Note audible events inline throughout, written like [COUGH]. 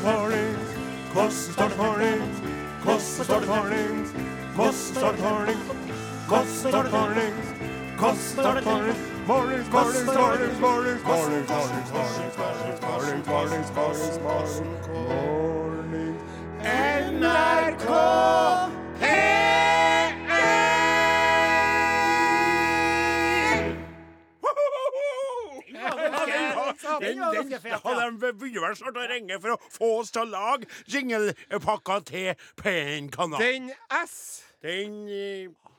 Morning, Moss started morning. Moss started morning. Moss started morning. Morning, det Kåss koster det Kåss start morning, Kåss start morning, Kåss start morning, Kåss start morning, Kåss start morning. Morning, morning, morning, morning, morning, morning, morning, morning, morning, morning, morning, morning. NRK Den, den, ja, de begynner vel snart å ringe for å få oss til å lage jinglepakka til P1-kanalen. Den S, Den eh.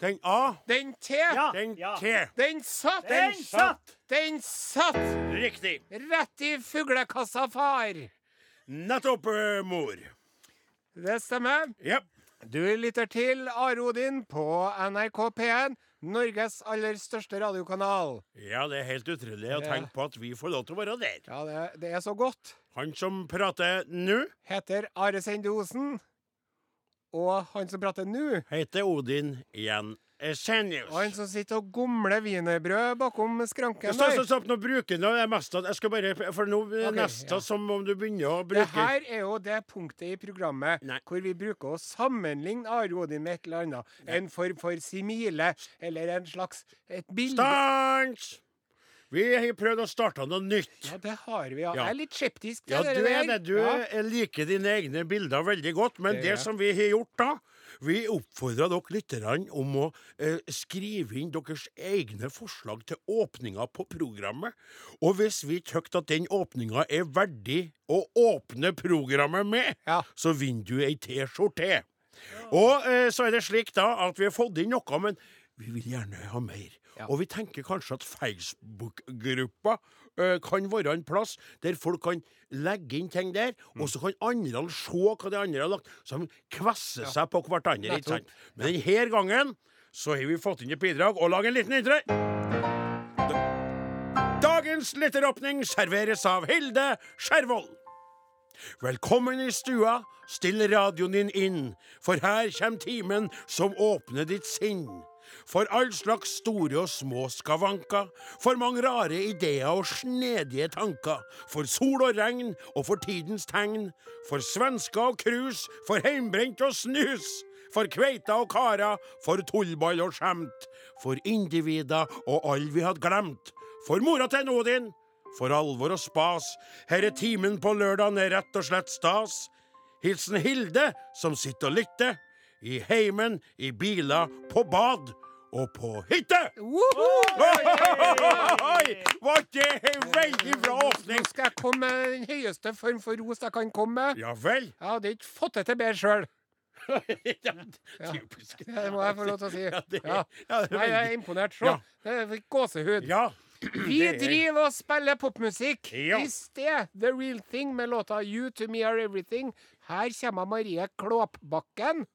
Den A. den T, Den Ja. T. den satt, Den satt! den satt Riktig. rett i fuglekassa, far. Nettopp, eh, mor. Det stemmer. Yep. Du lytter til Are Odin på NRK P1, Norges aller største radiokanal. Ja, det er helt utrolig å Ja. tenke på at vi får lov til å være der. Ja, det, det er så godt. Han som prater nå, Heter Are Sende Osen. Og han som prater nå, heter Odin igjen. Esenius. og han som sitter og gomler wienerbrød bakom skranken Stopp, der. stopp, stopp, nå bruker han det meste Jeg skal bare For nå er Ok, neste ja. som om du begynner å Det bruke her er jo det punktet i programmet Nei. hvor vi bruker å sammenligne Are Odin med et eller annet. En form for simile, eller en slags et bilde. Stans! Vi har prøvd å starte noe nytt. Ja, det har vi, ja. Ja. Jeg er litt skeptisk til Ja, det du er det. Du Ja. eh, liker dine egne bilder veldig godt. Men Det det, som vi har gjort da Vi oppfordra dere lytterne om å eh, skrive inn deres egne forslag til åpninger på programmet. Og hvis vi tykker at den åpninga er verdig å åpne programmet med, Ja. så vinner du ei T-skjorte. Og eh, så er det slik da at vi har fått inn noe, men vi vil gjerne ha mer. Ja. Og vi tenker kanskje at Facebook-gruppa uh, kan være en plass der folk kan legge inn ting der, Mm. og så kan andre se hva de andre har lagt, så de kvesser seg på hverandre. ikke sant? Men denne gangen så har vi fått inn et bidrag og lag en liten intro. Dagens litteråpning serveres av Hilde Skjervold. Velkommen i stua, still radioen din inn, for her kommer timen som åpner ditt sinn. For all slags store og små skavanker, for mange rare ideer og snedige tanker, for sol og regn og for tidens tegn, for svensker og krus, for heimbrent og snus, for kveita og kara, for tullball og skjemt, for individer og all vi hadde glemt, for mora til Nodin, for alvor og spas. Her er timen på lørdagen er rett og slett stas. Hilsen Hilde, som sitter og lytter. I heimen, i biler, på bad og på hytte! Var det en veldig bra Nå skal jeg komme med den høyeste form for ros jeg kan komme med. Ja vel. Jeg hadde ikke fått det til bedre sjøl. [LAUGHS] ja, typisk. Det må jeg få lov til å si. Ja, det- Ja. ja, det Nei, jeg er imponert. Se. Ja. Det er gåsehud. Ja. [CLEARS THROAT] Vi er- driver og spiller popmusikk. Ja. I sted The Real Thing med låta You To Me Are Everything. Her kommer Marie Klåpbakken.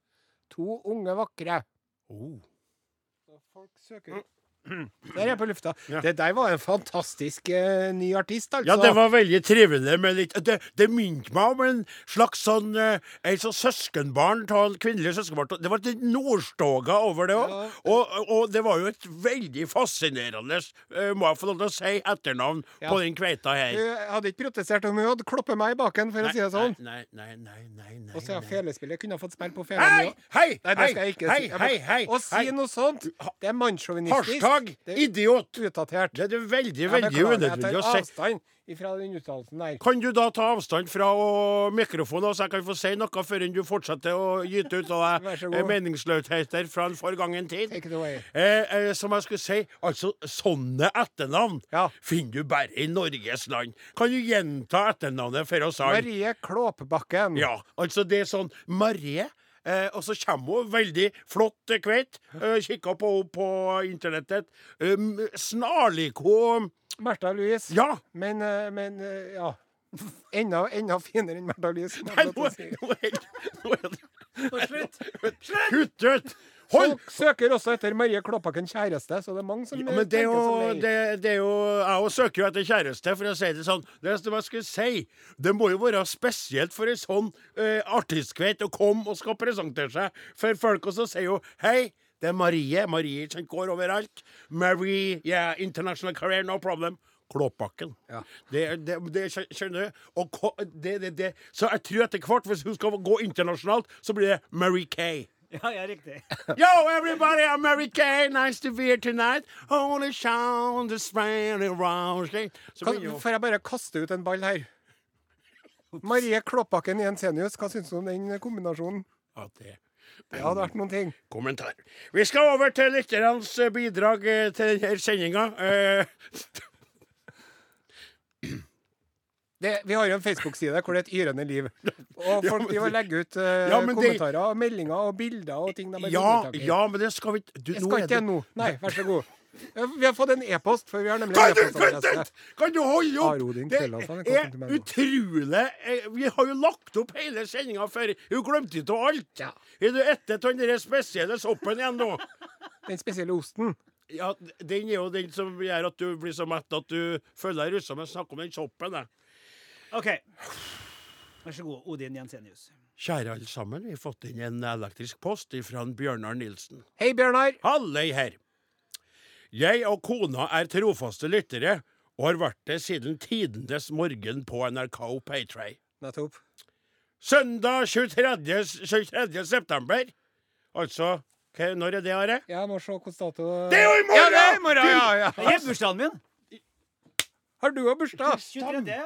To unge vakre. Oh. Folk søker [CLEARS THROAT] Der er jeg på lufta. Ja. Det der var en fantastisk uh, ny artist, altså. Ja, det var veldig trivelig med litt Det, det minte meg om en slags sånn uh, En sånn søskenbarn av en kvinnelig søskenbarn. Det var litt Nordstoga over det òg. Ja. Og, og det var jo et veldig fascinerende, uh, må jeg få lov til å si, etternavn Ja. på den kveita her. Du hadde ikke protestert om hun hadde kloppet meg i baken, for å si det sånn. Nei, nei, nei, nei, nei, Og så ja, nei. felespillet kunne ha fått spille på Hei! felen. jo. Hei! Nei, hei, skal hei, hei, hei, hei, hei, hei, hei, hei, Å si hei. noe sånt, det er mannssjåvinistisk. Hashtag Det idiot! utdatert. Det er det veldig, veldig unødvendig å si. avstand fra den uttalelsen der. Kan du da ta avstand fra mikrofonen, så jeg kan få si noe før du fortsetter å gyte ut av [LAUGHS] deg eh, meningsløsheter fra en forgangen tid? Take. Eh, eh, som jeg skulle si, altså sånne etternavn Ja. finner du bare i Norges land. Kan du gjenta etternavnet for oss alle? Marie Klåpbakken. Ja, altså det er sånn Marie. Eh, og så kommer hun veldig flott eh, kveit. Eh, Kikka på henne på internettet. Eh, snarlik hun Märtha Louise. Ja! Men, eh, men eh, ja. Enda, enda finere enn Märtha Louise. Nei, nå er nå er- nå er det Slutt! Kutt ut! Hold! Folk søker også etter Marie Klåbakken kjæreste, så det er mange som Ja, men det er jo, det, det er jo Jeg òg søker jo etter kjæreste, for å si det sånn. Det som jeg skulle si. Det må jo være spesielt for en sånn uh, artistkveit å komme og skal presentere seg for folk, og så sier jo Hei, det er Marie. Marie som går overalt. Marie, yeah, international career, no problem. Klåbakken. Ja. Det, det, det skjønner du? Og det, det, det. Så jeg tror etter hvert, hvis hun skal gå internasjonalt, så blir det Mary Kay. [LAUGHS] Ja, ja, riktig. [LAUGHS] Yo, everybody, I'm Mary Kay. Nice to be here tonight. Only sound is spreading around. Kan, får jeg bare kaste ut en ball her? Marie Klåbakken Jensenius, hva syns du om den kombinasjonen? At det Det hadde vært noen ting. kommentar. Vi skal over til lytternes eh, bidrag eh, til denne sendinga. [LAUGHS] Det, vi har jo en Facebook-side hvor det er et yrende liv. [LAUGHS] Og Ja, folk men og legger ut uh, Ja, men kommentarer og meldinger og bilder og ting de har ja, ja, men det skal vi ikke du, Jeg skal ikke det nå. Nei, vær så god. Vi har fått en e-post, for vi har nemlig Kan du, kan du holde opp? Det er er utrolig eh, Vi har jo lagt opp hele sendinga før. Hun glemte ikke alt. Ja. Er du etter den spesielle soppen igjen nå? [LAUGHS] Den spesielle osten. Ja, Den er jo den som gjør at du blir så mett at du føler deg russa, med å snakke om den soppen. jeg. OK. Vær så god, Odin Jensenius. Kjære alle sammen, vi har fått inn en elektrisk post fra Bjørnar Nilsen. Hei, Bjørnar. Hallei her. Jeg og kona er trofaste lyttere, og har vært det siden tidenes morgen på NRK Paytray. Nettopp. Søndag 23. 23. september. Altså Når er det, Are? Jeg må se hvordan dato Det er jo i morgen! Ja, det er i morgen! Ja, ja. Det er bursdagen min! Har du òg bursdag? 23. ja.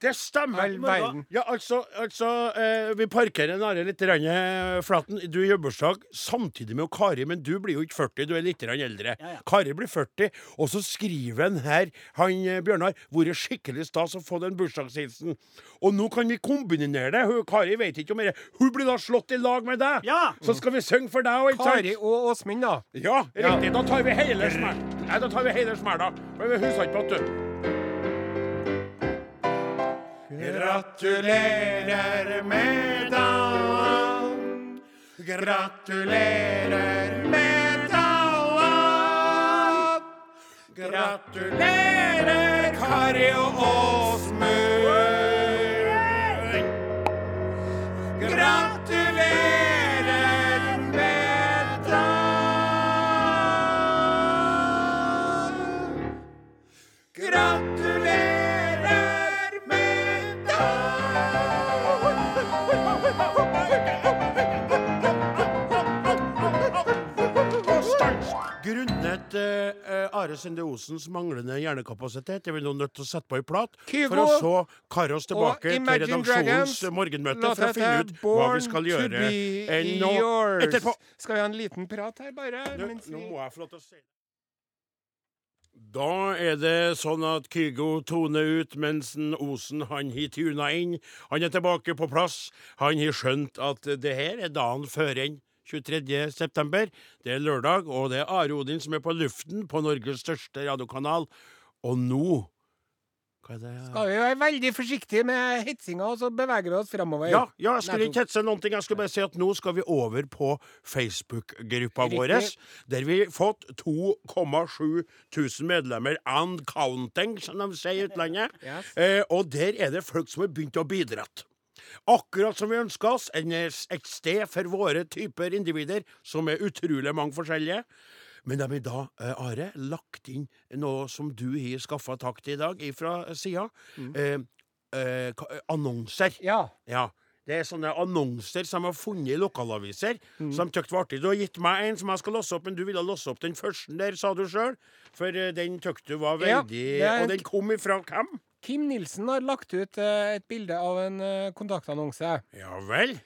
Det stemmer. Vel verden. Ja, altså, altså eh, Vi parkerer en Are litt rann, eh, flaten. Du gjør bursdag samtidig med Kari, men du blir jo ikke 40, du er litt rann eldre. Ja, ja. Kari blir 40, og så skriver han her, han eh, Bjørnar, vært skikkelig stas å få den bursdagshilsen. Og nå kan vi kombinere det. Hun, Kari vet ikke om det. Hun blir da slått i lag med deg. Ja. Så skal vi synge for deg òg, ikke sant? Kari og Åsmund, da. Ja, riktig. Da tar vi hele smell. Nei, da tar vi hele smella. Men vi husker ikke på at du Gratulerer med dagen. Gratulerer med dagen. Gratulerer, Kari og Åsmund. Gratulerer med dagen. Gratulerer Grunnet uh, Are Sende Osens manglende hjernekapasitet er vi nå nødt til å sette på ei plat Kygo for å så karre oss tilbake til redaksjonens morgenmøte for å finne ut hva vi skal gjøre be eh, nå etterpå. Skal vi ha en liten prat her, bare? Nå, nå må jeg få lov til å si. Da er det sånn at Kygo toner ut mens Osen han har tuna inn. Han er tilbake på plass. Han har skjønt at det her er dagen før enn 23. september. Det er lørdag, og det er Are Odin som er på luften på Norges største radiokanal. Og nå Hva er det? Skal vi være veldig forsiktige med hetsinga, og så beveger vi oss framover. Ja, ja, jeg skulle ikke hetse noen ting. Jeg skulle bare si at nå skal vi over på Facebook-gruppa vår, der vi har fått 2,7 tusen medlemmer and counting, som de sier i utlandet. Yes. Eh, og der er det folk som har begynt å bidra. Akkurat som vi ønsker oss, en, eh, et sted for våre typer individer, som er utrolig mange forskjellige. Men de har da, eh, Are, lagt inn noe som du har skaffa tak til i dag, fra sida. Eh, eh, annonser. Ja. Ja. Det er sånne annonser som de har funnet i lokalaviser, Mm. som de var artig. Du har gitt meg en som jeg skal låse opp, men du ville låse opp den første der, sa du sjøl. For eh, den tykte du var veldig ja, er Og den kom ifra hvem? Kim Nilsen har lagt ut eh, et bilde av en eh, kontaktannonse. Ja vel?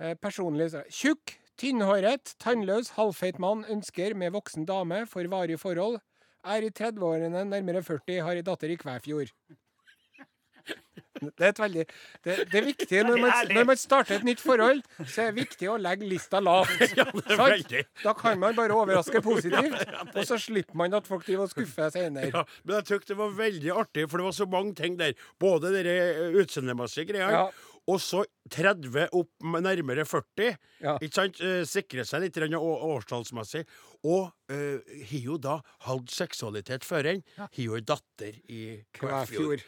Eh, personlig Tjukk, tynnhåret, tannløs, halvfeit mann ønsker med voksen dame for varig forhold. Er i 30-årene, nærmere 40, har ei datter i Kvæfjord. [LAUGHS] Det er, et veldig, det, det er viktig når man, når man starter et nytt forhold, så er det viktig å legge lista lavt. [LAUGHS] Da kan man bare overraske [LAUGHS] positivt, og så slipper man at folk driver og skuffer senere. Ja, men jeg tykte det var veldig artig, for det var så mange ting der. Både de utseendemessige greiene, Ja. Og så 30 opp med nærmere 40. Ja. Ikke sant? Eh, Sikre seg litt årstallsmessig. Og eh, har jo da hatt seksualitet før en. Har jo ei datter i Kvæfjord.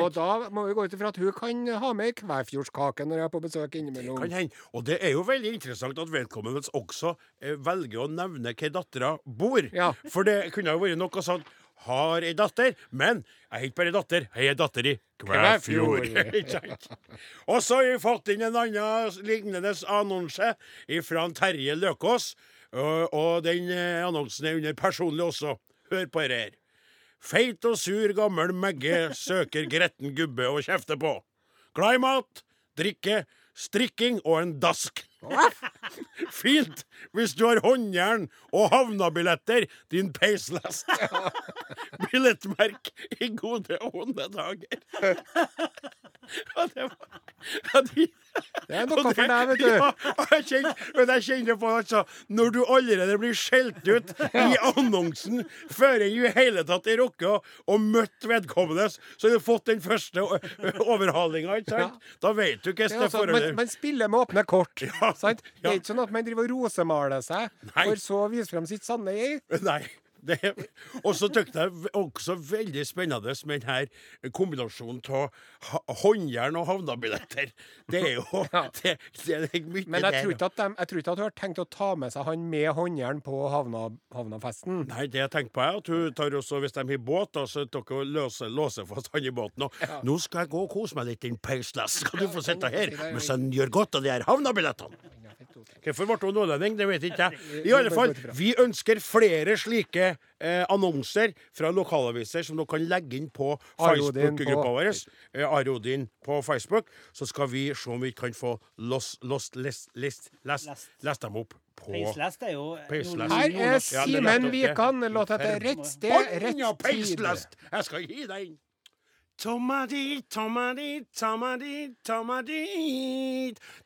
Og da må vi gå ut ifra at hun kan ha med ei kvæfjordskake når jeg er på besøk innimellom. Kan hende. Og det er jo veldig interessant at vedkommende også eh, velger å nevne hvor dattera bor. Ja. For det kunne jo vært noe sånn har ei datter, men jeg har ikke bare datter, jeg har datter i Kvæfjord. [LAUGHS] Og så har vi fått inn en annen lignende annonse fra Terje Løkås. Og, og den eh, annonsen er under personlig også. Hør på dette her. Feit og sur gammel Megge søker gretten gubbe å kjefte på. Glad i mat, drikke, strikking og en dask. Fint hvis du har håndjern og havnabilletter, din peislest. [LAUGHS] Billettmerk i gode og onde dager. [LAUGHS] Ja, det var ja, de, Det er noe for deg, vet du. Ja, jeg kjenner, men jeg kjenner på altså, Når du allerede blir skjelt ut i annonsen før jeg i hele tatt har rukket å, møtt vedkommende, så har du fått den første overhalinga, ikke sant? Da vet du hvordan det altså, man, man spiller med åpne kort. Ja, Sant? Det er ikke sånn at man driver og rosemaler seg, Nei. for så å vise frem sitt sanne jeg. Nei. Og så tykte jeg også veldig spennende med denne kombinasjonen av håndjern og havnabilletter. Det er jo [LAUGHS] det, det er mye Men jeg tror ikke at, de, jeg tror ikke at hun har tenkt å ta med seg han med håndjern på havna, havnafesten. Nei, det jeg tenker på er at hun tar også, hvis de har båt, da, så dere løser, låser fast han i båten. Og nå skal jeg gå og kose meg litt, din peisless. Skal du få sitte her mens han gjør godt av de her havnabillettene? Hvorfor ble hun nordlending? Det vet ikke jeg. I alle fall, vi ønsker flere slike eh, annonser fra lokalaviser som dere kan legge inn på Facebook-gruppa vår. Eh, Arodin på Facebook. Så skal vi se om vi kan få lost, lost list, list, lest, Lest. lest dem opp på Peislest er jo Peislest. Her er Simen. Vikan. Låt etter rett sted, rett tid. peislest! Jeg skal gi deg inn. Tomma dit, tomma dit.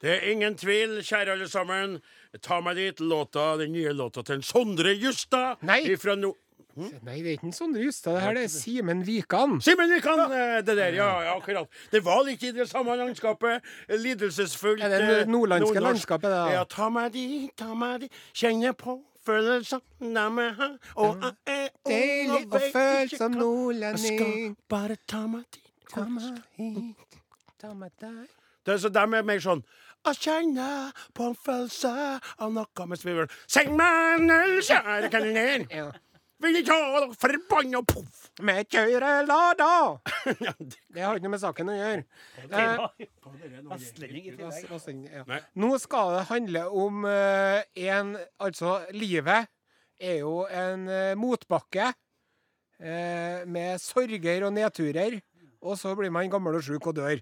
Det er ingen tvil, kjære alle sammen. Ta meg dit, låta, den nye låta til en Sondre Justad. Nei. Ifra no Nei, det er ikke en Sondre Justad. Det her det er Simen Vikan. Simen, vi kan eh, det der, ja, ja, akkurat. Det var litt i det samme landskapet. Lidelsesfullt. Er det eh, nordlandske nordnorsk. landskapet, da? Ja, ta meg dit, ta meg dit, kjenne på følelsene vi har. Og jeg er ung og vet ikke som nordlending. Jeg skal bare ta meg dit. Ta meg hit, ta meg der. Det er så der er mer sånn jeg kjenner på en følelse av noe med svivelen. Seng meg en øl, kjære kaniner. Vil ikke ha det forbanna poff. Med kjørelada! [LAUGHS] Det- Det har ikke noe med saken å gjøre. Det Eh, ja. Nå skal det handle om eh, en Altså, livet er jo en eh, motbakke eh, med sorger og nedturer. Og så blir man gammel og sjuk og dør.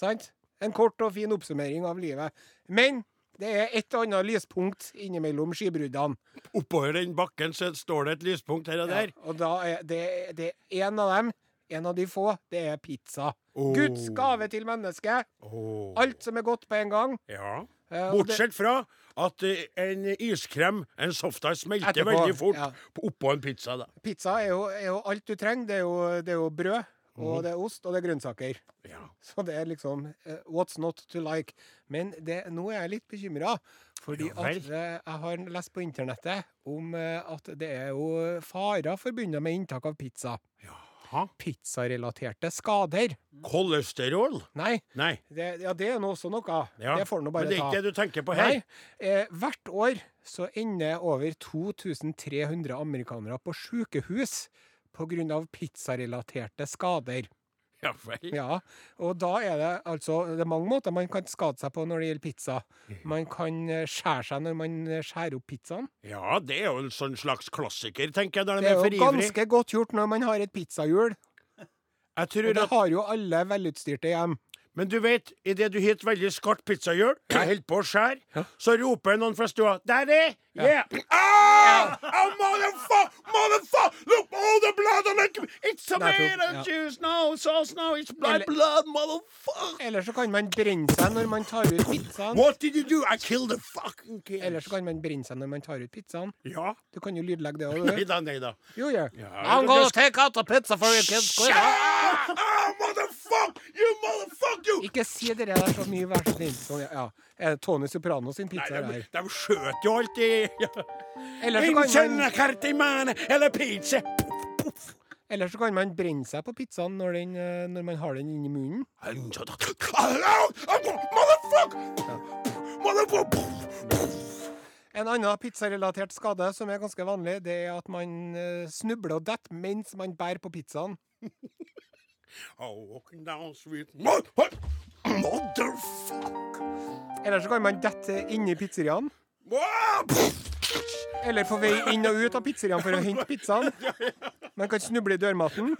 Sant? En kort og fin oppsummering av livet. Men det er et og annet lyspunkt innimellom skybruddene. Oppover den bakken så står det et lyspunkt her og der. Ja, og da er det, det er en av dem, en av de få, det er pizza. Oh. Guds gave til mennesket. Oh. Alt som er godt på en gang. Ja. Eh, Bortsett fra at eh, en iskrem, en softice, smelter Etterpå, veldig fort ja. oppå en pizza. da. Pizza er jo, er jo alt du trenger. Det er jo, det er jo brød. Og det er ost, og det er grønnsaker. Ja. Så det er liksom uh, what's not to like. Men det, nå er jeg litt bekymra, fordi Ja at uh, jeg har lest på internettet om uh, at det er jo farer forbundet med inntak av pizza. Jaha. Pizzarelaterte skader. Kolesterol? Nei, Nei. det, ja, det er nå også noe. Ja. Det får nå bare Men det er ta. ikke det du tenker på her? Nei. Eh, hvert år så ender over 2300 amerikanere på sykehus pga. pizzarelaterte skader. Ja vel. Ja, og da er det altså Det er mange måter man kan skade seg på når det gjelder pizza. Man kan eh, skjære seg når man eh, skjærer opp pizzaen. Ja, det er jo en sånn slags klassiker, tenker jeg, når Det de er er for jo ivrig. ganske godt gjort når man har et pizzahjul. Jeg Og det at, har jo alle velutstyrte hjem. Men du vet, idet du har et veldig skarpt pizzahjul, jeg holder på å skjære, så roper noen fra stua 'Daddy!' Yeah! Ah! Oh, motherfucker! Motherfucker! Look, all the blood on it! It's tomato ja. juice! No sauce! No, it's blood, Eller- blood, motherfucker! Eller så kan man brenne seg når man tar ut pizzaen. What did you do? I killed the fucking kid! Eller så kan man brenne seg når man tar ut pizzaen. Ja. Du kan jo lydlegge det Nei da, nei da. Jo, ja. Ja, I'm gonna det- take out the pizza for you kids. Shut up! Oh, motherfucker! You motherfucker! You! Ikke si det der så mye, vær så snill. Sånn, ja. Tony Soprano sin Nei, pizza de, her? de skjøt jo alltid. Eller så, kan man, eller pizza. eller så kan man brenne seg på pizzaen når, den, eh, når man har den inni munnen. En annen pizzarelatert skade som er ganske vanlig, det er at man eh, snubler og detter mens man bærer på pizzaen. I'm walking down street Motherfucker! Eller så kan man dette inni pizzeriaen. Eller på vei inn og ut av pizzeriaen for å hente pizzaen. [LAUGHS] Man kan snuble i dørmatten.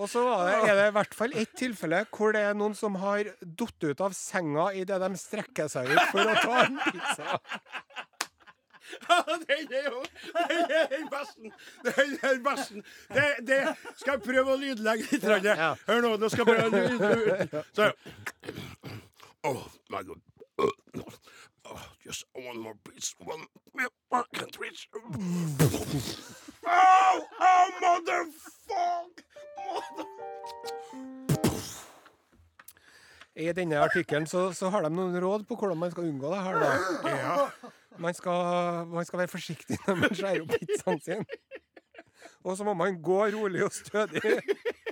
Og så er det i hvert fall ett tilfelle hvor det er noen som har datt ut av senga idet de strekker seg ut for å ta en pizza. [LAUGHS] Den er jo Den er den beste. Den er den beste. Det, det skal jeg prøve å lydlegge litt. Ja. Hør nå, nå skal jeg prøve å lydlegge. Så Oh, my God. Oh, just one more piece. One, I can't reach. Oh, oh, motherfuck! Mother... I denne artikkelen så, så har de noen råd på hvordan man skal unngå det her. da. Ja. Man skal, man skal være forsiktig når man skjærer opp pizzaen sin. Og så må man gå rolig og stødig.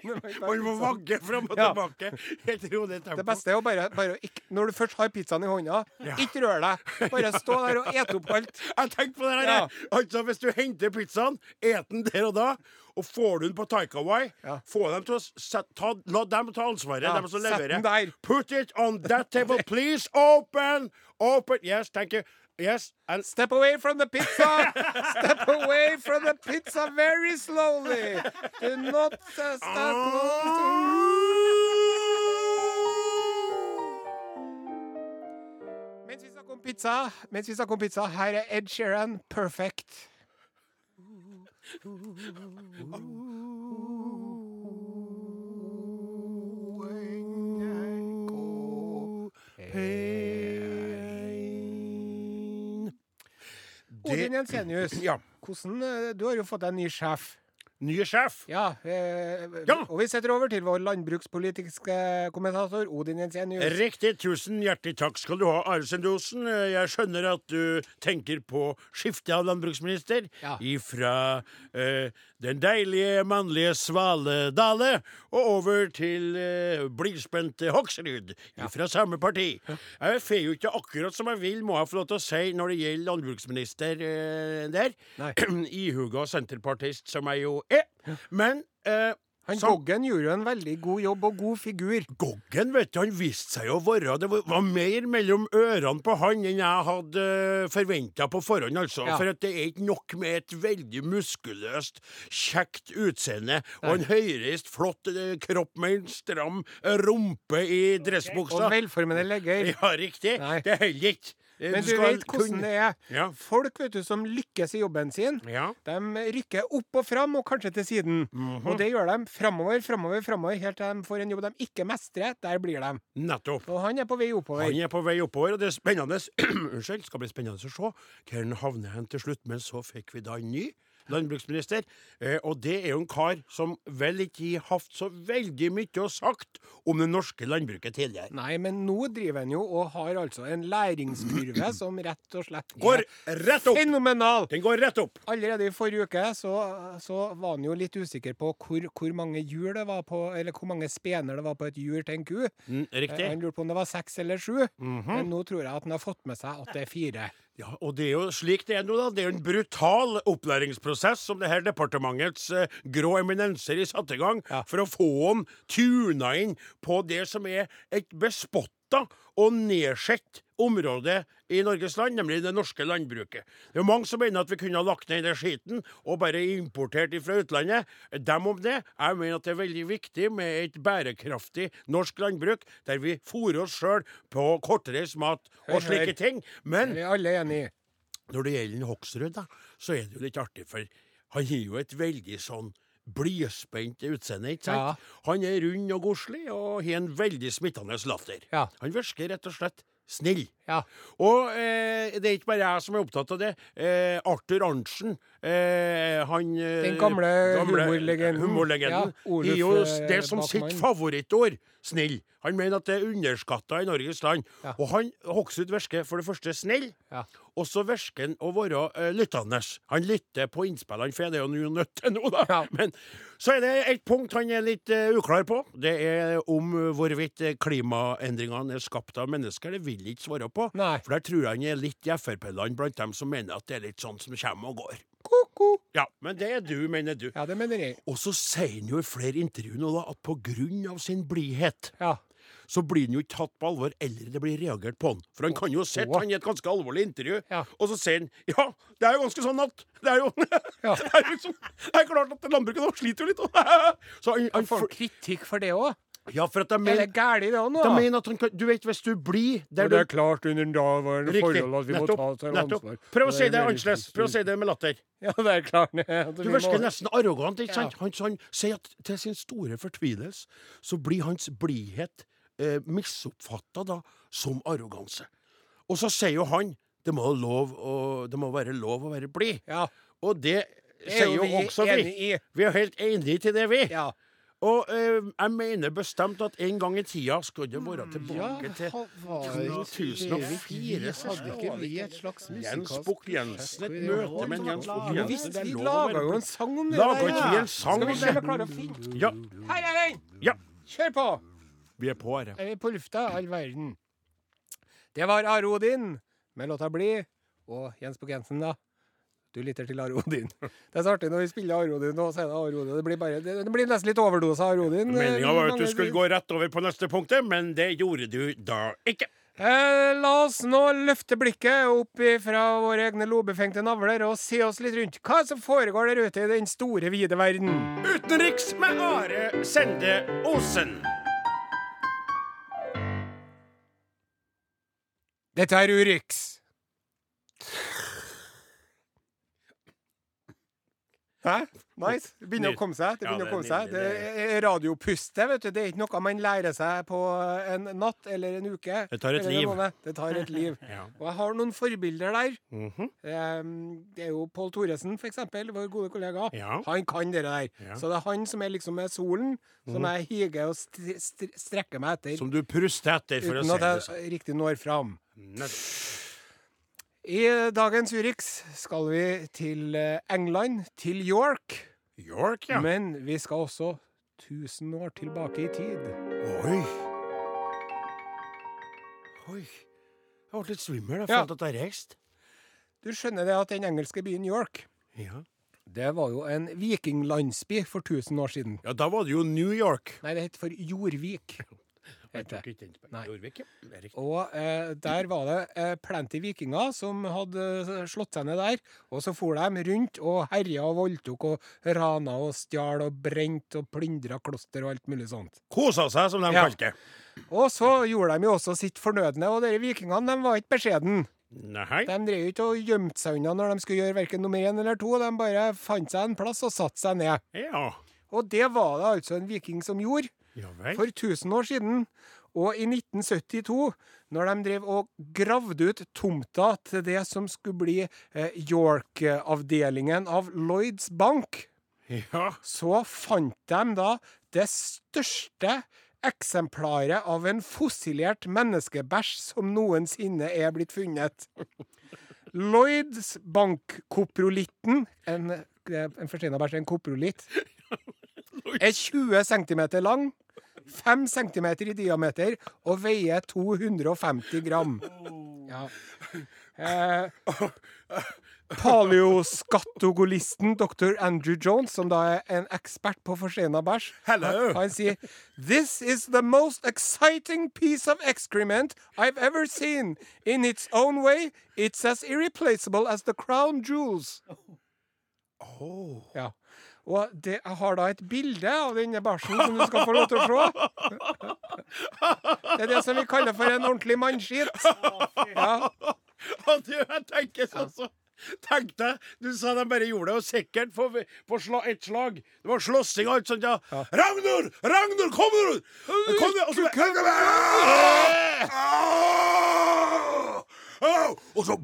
man Man må vagge fram og Ja. tilbake. Helt rolig tempo. Det beste er jo bare, bare ikke, Når du først har pizzaen i hånda, ikke rør deg. Bare stå der og et opp alt. Jeg tenkte på det her. Ja. Altså, Hvis du henter pizzaen, et den der og da, og får du den på Taikawai, Ja. dem til å set, ta, la dem ta ansvaret, Ja, dem som leverer. Put it on that table, please. Open! Open! Yes, thank you. Yes, and Step away from the pizza! Step away from the pizza very slowly! Do not uh, step to... Mens vi snakker om pizza, mens vi snakker om pizza, her er Ed Sheeran, 'Perfect'. Odin Jensenius, Ja. hvordan, eh, du har jo fått deg en ny sjef. Nye sjef. Ja, eh, Ja. og vi setter over til vår landbrukspolitiske kommentator Odin Jensenius. Riktig. Tusen hjertelig takk skal du ha, Are Sendosen. Jeg skjønner at du tenker på skifte av landbruksminister Ja. ifra eh, den deilige mannlige Svaledale og over til eh, blidspente Hoksrud fra samme parti. Jeg får jo ikke akkurat som jeg vil, må jeg få lov til å si, når det gjelder landbruksminister eh, der. [CLEARS THROAT] Ihuga senterpartist som jeg jo er. Men eh, Han sam- Goggen gjorde jo en veldig god jobb og god figur. Goggen vet du, han viste seg å være Det var, mer mellom ørene på han enn jeg hadde forventa på forhånd, altså. Ja. For at det er ikke nok med et veldig muskuløst, kjekt utseende og en høyreist, flott eh, kropp med en stram rumpe i Og dressbuksa. velformede legger. [LAUGHS] Ja, riktig. Nei. Det holder ikke. Eh, Men du vet hvordan det er. Ja. Folk vet du, som lykkes i jobben sin, Ja. de rykker opp og fram, og kanskje til siden. Mhm. Og det gjør de framover, framover, framover, helt til de får en jobb de ikke mestrer. Der blir de. Nettopp. Og han er på vei oppover. Han er på vei oppover, og det er spennende [CLEARS THROAT] Unnskyld, skal bli spennende å se hvor han havner hen til slutt. Men så fikk vi da en ny landbruksminister, eh, og det er jo en kar som vel ikke har hatt så veldig mye å sagt om det norske landbruket tidligere. Nei, men nå driver han jo og har altså en læringskurve [CLEARS THROAT] som rett og slett Går rett opp! fenomenal! Den går rett opp. Allerede i forrige uke så, så var han jo litt usikker på hvor, hvor mange hjul det var på, eller hvor mange spener det var på et hjul til en ku. Mm, Eh, riktig. Han lurte på om det var seks eller sju, men nå tror jeg at han har fått med seg at det er fire. Ja, og det er jo slik det er nå, da. Det er jo en brutal opplæringsprosess som det her departementets eh, grå eminenser har satt i gang Ja. for å få han tuna inn på det som er et bespotta og nedsett område i Norges land, nemlig det norske landbruket. Det er jo mange som mener at vi kunne ha lagt ned den skiten og bare importert fra utlandet. Dem om det. Jeg mener at det er veldig viktig med et bærekraftig norsk landbruk, der vi fôrer oss sjøl på kortreist mat og slike ting. Men Vi er alle enige. når det gjelder Hoksrud, da, så er det jo litt artig, for han har jo et veldig sånn blidspent utseende, ikke sant? Ja. Han er rund og godslig og har en veldig smittende latter. Ja. Han virker rett og slett snill. Ja. Og eh, det er ikke bare jeg som er opptatt av det. Eh, Arthur Arntzen, eh, han eh, Den gamle humorlegenden. humorlegenden, Ja, gir jo eh, det som sitt favorittår. Snill. Han mener at det er underskatta i Norges land. Ja. Og han Hoksrud virker for det første snill, Ja. og så virker han å være uh, lyttende. Han lytter på innspillene, for det er jo nødt til nå, da. Men så er det et punkt han er litt uh, uklar på. Det er om eh, hvorvidt eh, klimaendringene er skapt av mennesker. Det vil ikke svare på. Nei. For der tror jeg han er litt i Frp-land blant dem som mener at det er litt sånn som kommer og går. Ko-ko. Ja, men det er du, mener du. Ja, det mener jeg. Og så sier han jo i flere intervjuer nå da, at på grunn av sin blidhet Ja. så blir han jo ikke tatt på alvor, eller det blir reagert på han. For han kan jo ha sett han i et ganske alvorlig intervju, Ja. og så sier han ja, det er jo ganske sånn at Det er jo [LAUGHS] Ja. det, er liksom, det er klart at landbruket nå sliter jo litt. [LAUGHS] Så han, han Får kritikk for det òg? Ja, for at de Er mener, det galt det òg nå? de mener at han kan Du vet, hvis du blir der du det er klart under daværende forhold at vi må ta nettopp. ansvar. Prøv å si er det annerledes. Prøv å si det med latter. Ja, det er klart. Du virker nesten arrogant, ikke Ja. Han, han sier at til sin store fortvilelse så blir hans blidhet eh, misoppfatta da som arroganse. Og så sier jo han det må, lov å, det må være lov å være blid. Ja, Og det det er sier jo vi også vi. i. Vi er helt enige til det, vi. Ja. Og eh, jeg mener bestemt at en gang i tida skulle det være tilbake til Hadde 2004. ikke vi et slags Jens musikalsk Bukk Jensen, et møte med Jens Bukk-Jensen. Det vi laga jo en sang om det Laga der, ikke vi en sang Skal vi om se det? om vi klarer å finne Ja, Her er den! ja. Kjør på! Vi er på her. Er vi på lufta, all verden. Det var Are Odin med låta 'Bli', og Jens Bukk Jensen, da. Du lytter til Arodin. Det er så artig når vi spiller Arodin, og så er det Are Odin. Det blir, bare, det, blir nesten litt overdose av Are Odin. Meninga var at du skulle gå rett over på neste punktet, men det gjorde du da ikke. Eh, la oss nå løfte blikket opp fra våre egne lobefengte navler og se oss litt rundt. Hva er det som foregår der ute i den store, vide verden? Utenriks med Are Sende Osen. Dette er Urix. Hæ? Nice. Det begynner å komme seg. Det begynner å komme seg. Det er radiopuste, vet du. Det er ikke noe man lærer seg på en natt eller en uke. Det tar et liv. Det tar et liv. [LAUGHS] Ja. Og jeg har noen forbilder der. Mm -hmm. det er jo Pål Thoresen, for eksempel, vår gode kollega. Ja. Han kan det der. Ja. Så det er han som er liksom med solen, som jeg higer og st st strekker meg etter. Som du pruster etter, for å uten si det at sånn. jeg riktig når fram. Nett- I dagens Urix skal vi til eh, England, til York. York, ja. Men vi skal også 1000 år tilbake i tid. Oi. Oi. Jeg ble litt svimmel. Jeg Ja. følte at jeg reiste. Du skjønner det at den engelske byen York, Ja. det var jo en vikinglandsby for 1000 år siden. ja, da var det jo New York. Nei, det het for Jorvik. [LAUGHS] Heter det. Nei. Og eh, der var det eh, plenty vikinger som hadde eh, slått seg ned der. Og så for de rundt og herja og voldtok og rana og stjal og brent og plyndra kloster og alt mulig sånt. Kosa seg, som de Ja. kalte det. Og så gjorde de jo også sitt fornødne, og dere vikingene de var ikke beskjeden. Nei. De drev ikke og gjemte seg unna når de skulle gjøre verken nummer én eller to. De bare fant seg en plass og satte seg ned. Ja. Og det var det altså en viking som gjorde. For 1000 år siden. Og i 1972, når de drev og gravde ut tomta til det som skulle bli eh, York-avdelingen av Lloyds Bank, Ja. så fant de da det største eksemplaret av en fossilert menneskebæsj som noensinne er blitt funnet. Lloyds Bank-koprolitten, en, en forsteina bæsj, en koprolitt, [LAUGHS] er 20 cm lang, 5 cm i diameter og veier 250 gram. Ja. Eh, Paleoskatogolisten dr. Andrew Jones, som da er en ekspert på forsteina bæsj, Hello. han, han sier This is the most exciting piece of excrement I've ever seen. In its own way, it's as irreplaceable as the crown jewels. Oh. Ja. Og det, jeg har da et bilde av denne bæsjen som du skal få lov til å se. Det er det som vi kaller for en ordentlig mannskitt. Ja. Jeg tenker sånn så Tenk deg, du sa de bare gjorde det, og sikkert på, på sla, ett slag. Det var slåssing og alt sånt, ja. Ragnor! Ragnor, kom nå! Kom nå! Og så! Og så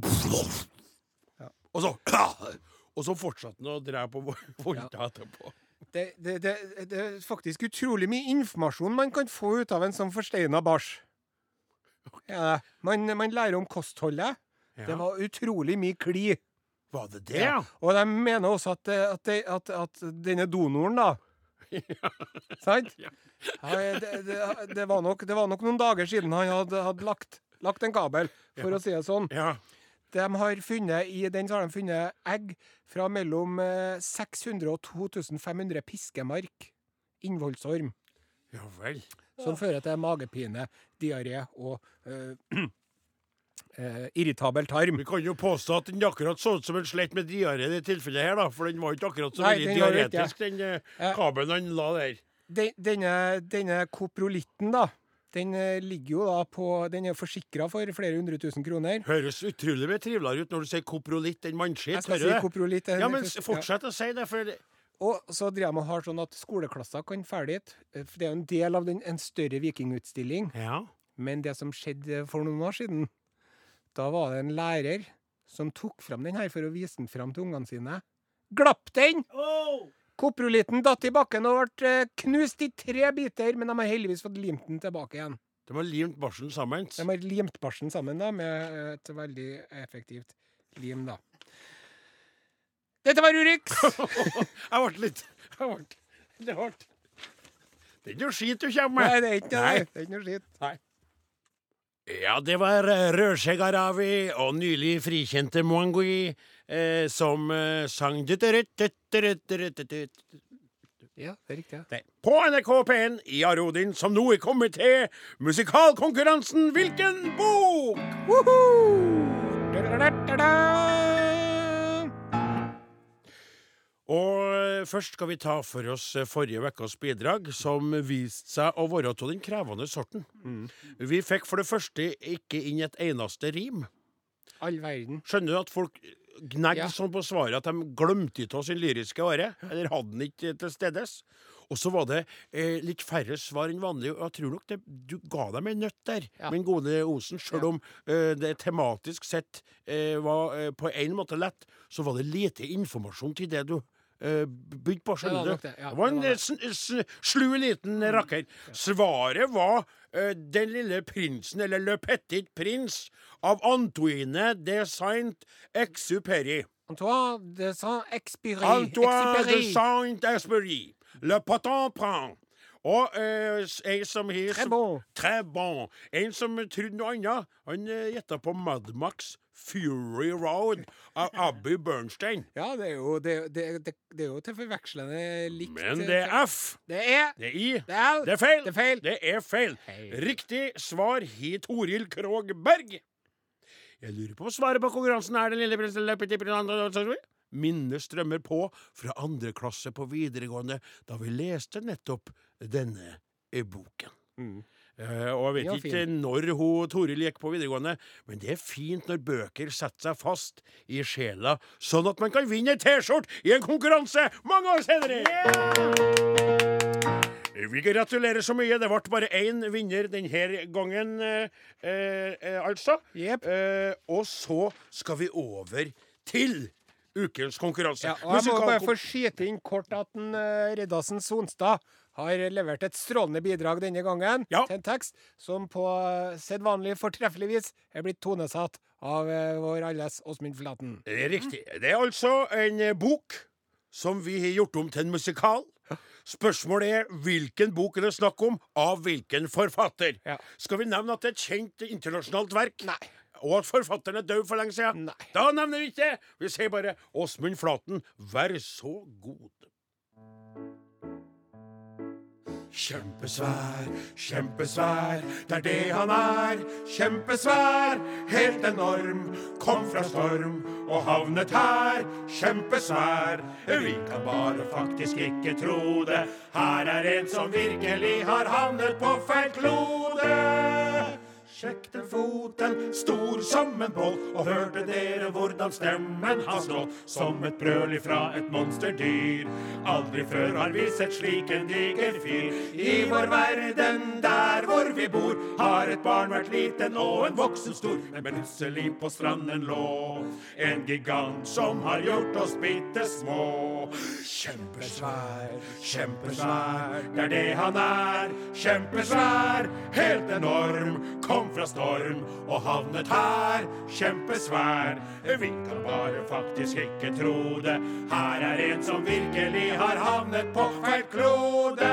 Og så [CLEARS THROAT] Og så fortsatte han å drepe på [LAUGHS] voldta etterpå. Det, det, det, det er faktisk utrolig mye informasjon man kan få ut av en sånn forsteina bæsj. Ja, man, man lærer om kostholdet. Det var utrolig mye kli. Var det det, ja? Og de mener også at, det- at, det, at, at denne donoren, da [LAUGHS] Sant? Ja. Ja, det, var nok, det var nok noen dager siden han hadde, hadde lagt, lagt en kabel, for Ja. å si det sånn. De har funnet, I den har de funnet egg fra mellom eh, 600 og 2500 piskemark. Innvollsorm. ja vel. Som fører til magepine, diaré og [CLEARS THROAT] øh, øh, irritabel tarm. Vi kan jo påstå at den akkurat så ut som en slett med diaré i det tilfellet her, da. For den var ikke akkurat så veldig diaretisk, den eh, kabelen han la der. Den, denne, denne koprolitten, da, den eh, ligger jo da på Den er forsikra for flere hundre tusen kroner. Høres utrolig mye triveligere ut når du sier koprolitt enn mannskitt. Jeg skal si koprolitt. Ja, men Ja. fortsett å si det, for det- Og så driver man har sånn at skoleklasser kan ferdig dit. eh, det er jo en del av den, en større vikingutstilling. Ja. Men det som skjedde for noen år siden, da var det en lærer som tok fram den her for å vise den fram til ungene sine. Glapp den! Koprolitten datt i bakken og ble eh, knust i tre biter, men de har heldigvis fått limt den tilbake igjen. De har limt barsen sammen. De har limt barsen sammen da, med et veldig effektivt lim, da. Dette var Urix! [LAUGHS] Jeg ble litt jeg ble, Det ble Det er ikke noe skit du kommer Nei, med. det er ikke Nei. det. Er ikke noe skitt. Ja, det var rødskjegg Aravi og nylig frikjente Mwangui eh, som eh, sang. Ja, det er riktig. ja. Nei. På NRK P1 i Arodin, som nå er kommet til musikalkonkurransen Hvilken bok? Og eh, først skal vi ta for oss eh, forrige ukas bidrag, som viste seg å være av den krevende sorten. Vi fikk for det første ikke inn et eneste rim. All verden. Skjønner du at folk gnagde Ja. sånn på svaret at de glemte av sin lyriske åre? Eller hadde den ikke til stedes? Og så var det eh, litt færre svar enn vanlig. Og jeg tror nok det, du ga dem en nøtt der, Ja. min gode Osen. Sjøl Ja. om eh, det tematisk sett eh, var eh, på en måte lett, så var det lite informasjon til det du eh, begynte på. Du? det, ja, det var en det var eh, slu liten rakker. Svaret var eh, Den lille prinsen, eller Le Petit Prins, av Antoine de Saint-Exupéry. Antoine de Saint-Exupéry. Antoine de Saint-Exupéry. Le Patent Prend. Og eh, en som har Très bon. Très bon. En som trodde noe annet. Han uh, gjetta på Mad Max Fury Road av Abby Bernstein. Ja, det er jo, det, det, det, det er jo til forvekslende likt. Men det er F. Det er Det er I. Det er, Det er feil. Det er feil. Det er feil. Riktig svar har Toril Krogh Berg. Jeg lurer på hva svaret på konkurransen er den lille prinsen Minnet strømmer på fra andre klasse på videregående da vi leste nettopp denne boken. Mm. Eh, og jeg vet Ja, ikke når hun, Toril gikk på videregående, men det er fint når bøker setter seg fast i sjela, sånn at man kan vinne ei T-skjorte i en konkurranse mange år senere! Vi gratulerer så mye. Det ble bare én vinner denne gangen, eh, eh, altså. Yep. Eh, og så skal vi over til ukens konkurranse. Ja, og jeg må bare få skyte inn kort at en, uh, Reddasen Sonstad har levert et strålende bidrag denne gangen Ja. til en tekst som på sedvanlig fortreffelig vis er blitt tonesatt av eh, vår alles Åsmund Flaten. Det er riktig. Det er altså en eh, bok som vi har gjort om til en musikal. Spørsmålet er hvilken bok er det snakk om, av hvilken forfatter. Ja. Skal vi nevne at det er et kjent internasjonalt verk? Nei. Og at forfatteren er død for lenge siden? Nei. Da nevner vi ikke det! Vi sier bare Åsmund Flaten, vær så god. Kjempesvær, kjempesvær, det er det han er. Kjempesvær, helt enorm. Kom fra storm og havnet her. Kjempesvær, vi kan bare faktisk ikke tro det. Her er en som virkelig har havnet på feil klode. Sjekk den foten, stor som en båt, og hørte dere hvordan stemmen har slått? Som et brøl ifra et monsterdyr. Aldri før har vi sett slik en diger fyr. I vår verden der hvor vi bor, har et barn vært liten og en voksen stor. Men plutselig på stranden lå en gigant som har gjort oss bitte små. Kjempesvær, kjempesvær, det er det han er. Kjempesvær, helt enorm, kom fra storm og havnet her. Kjempesvær, vi kan bare faktisk ikke tro det. Her er en som virkelig har havnet på feil klode.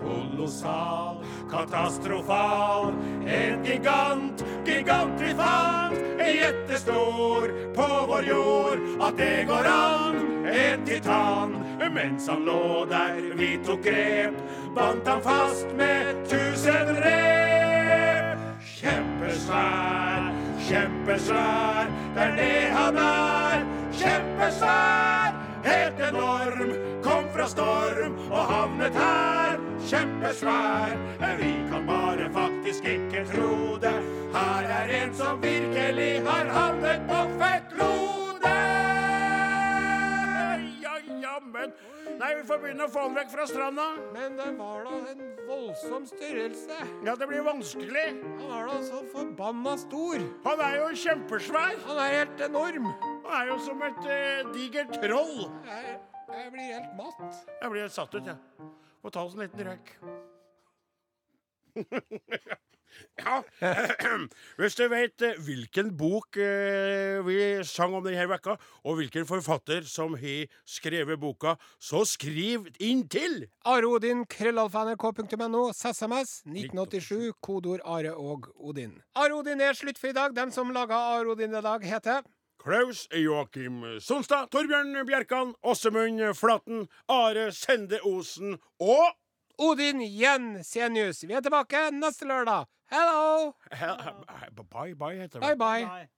Kolossal, katastrofal, en gigant, gigant vi fant. Jettestor på vår jord, at det går an. En titan, mens han lå der, vi tok grep. Bandt han fast med tusen rep. Kjempesvær, kjempesvær, det er det han er. Kjempesvær, helt enorm, kom fra storm og havnet her. Kjempesvær, vi kan bare faktisk ikke tro det. Her er en som virkelig har havnet på fett klode. Ja, jammen. Nei, vi får begynne å få han vekk fra stranda. Men det var da en voldsom størrelse. Ja, det blir vanskelig. Han var da så forbanna stor. Han er jo kjempesvær. Han er helt enorm. Han er jo som et uh, digert troll. Jeg, jeg blir helt matt. Jeg blir helt satt ut, jeg. Må ta oss en liten røyk. [LAUGHS] ja, [CLEARS THROAT] hvis du vet eh, hvilken bok eh, vi sang om denne vekka, og hvilken forfatter som har skrevet boka, så skriv inn til Are Odin, krøllalfa.nrk.no, SMS 1987, kodeord Are og Odin. Are Odin er slutt for i dag. Den som laga Are Odin i dag, heter Klaus Joakim Sonstad, Torbjørn Bjerkan, Åsemund Flaten, Are Sende Osen og Odin Jensenius. Vi er tilbake neste lørdag. Hello. Hello. Uh, uh, bye bye. Bye bye.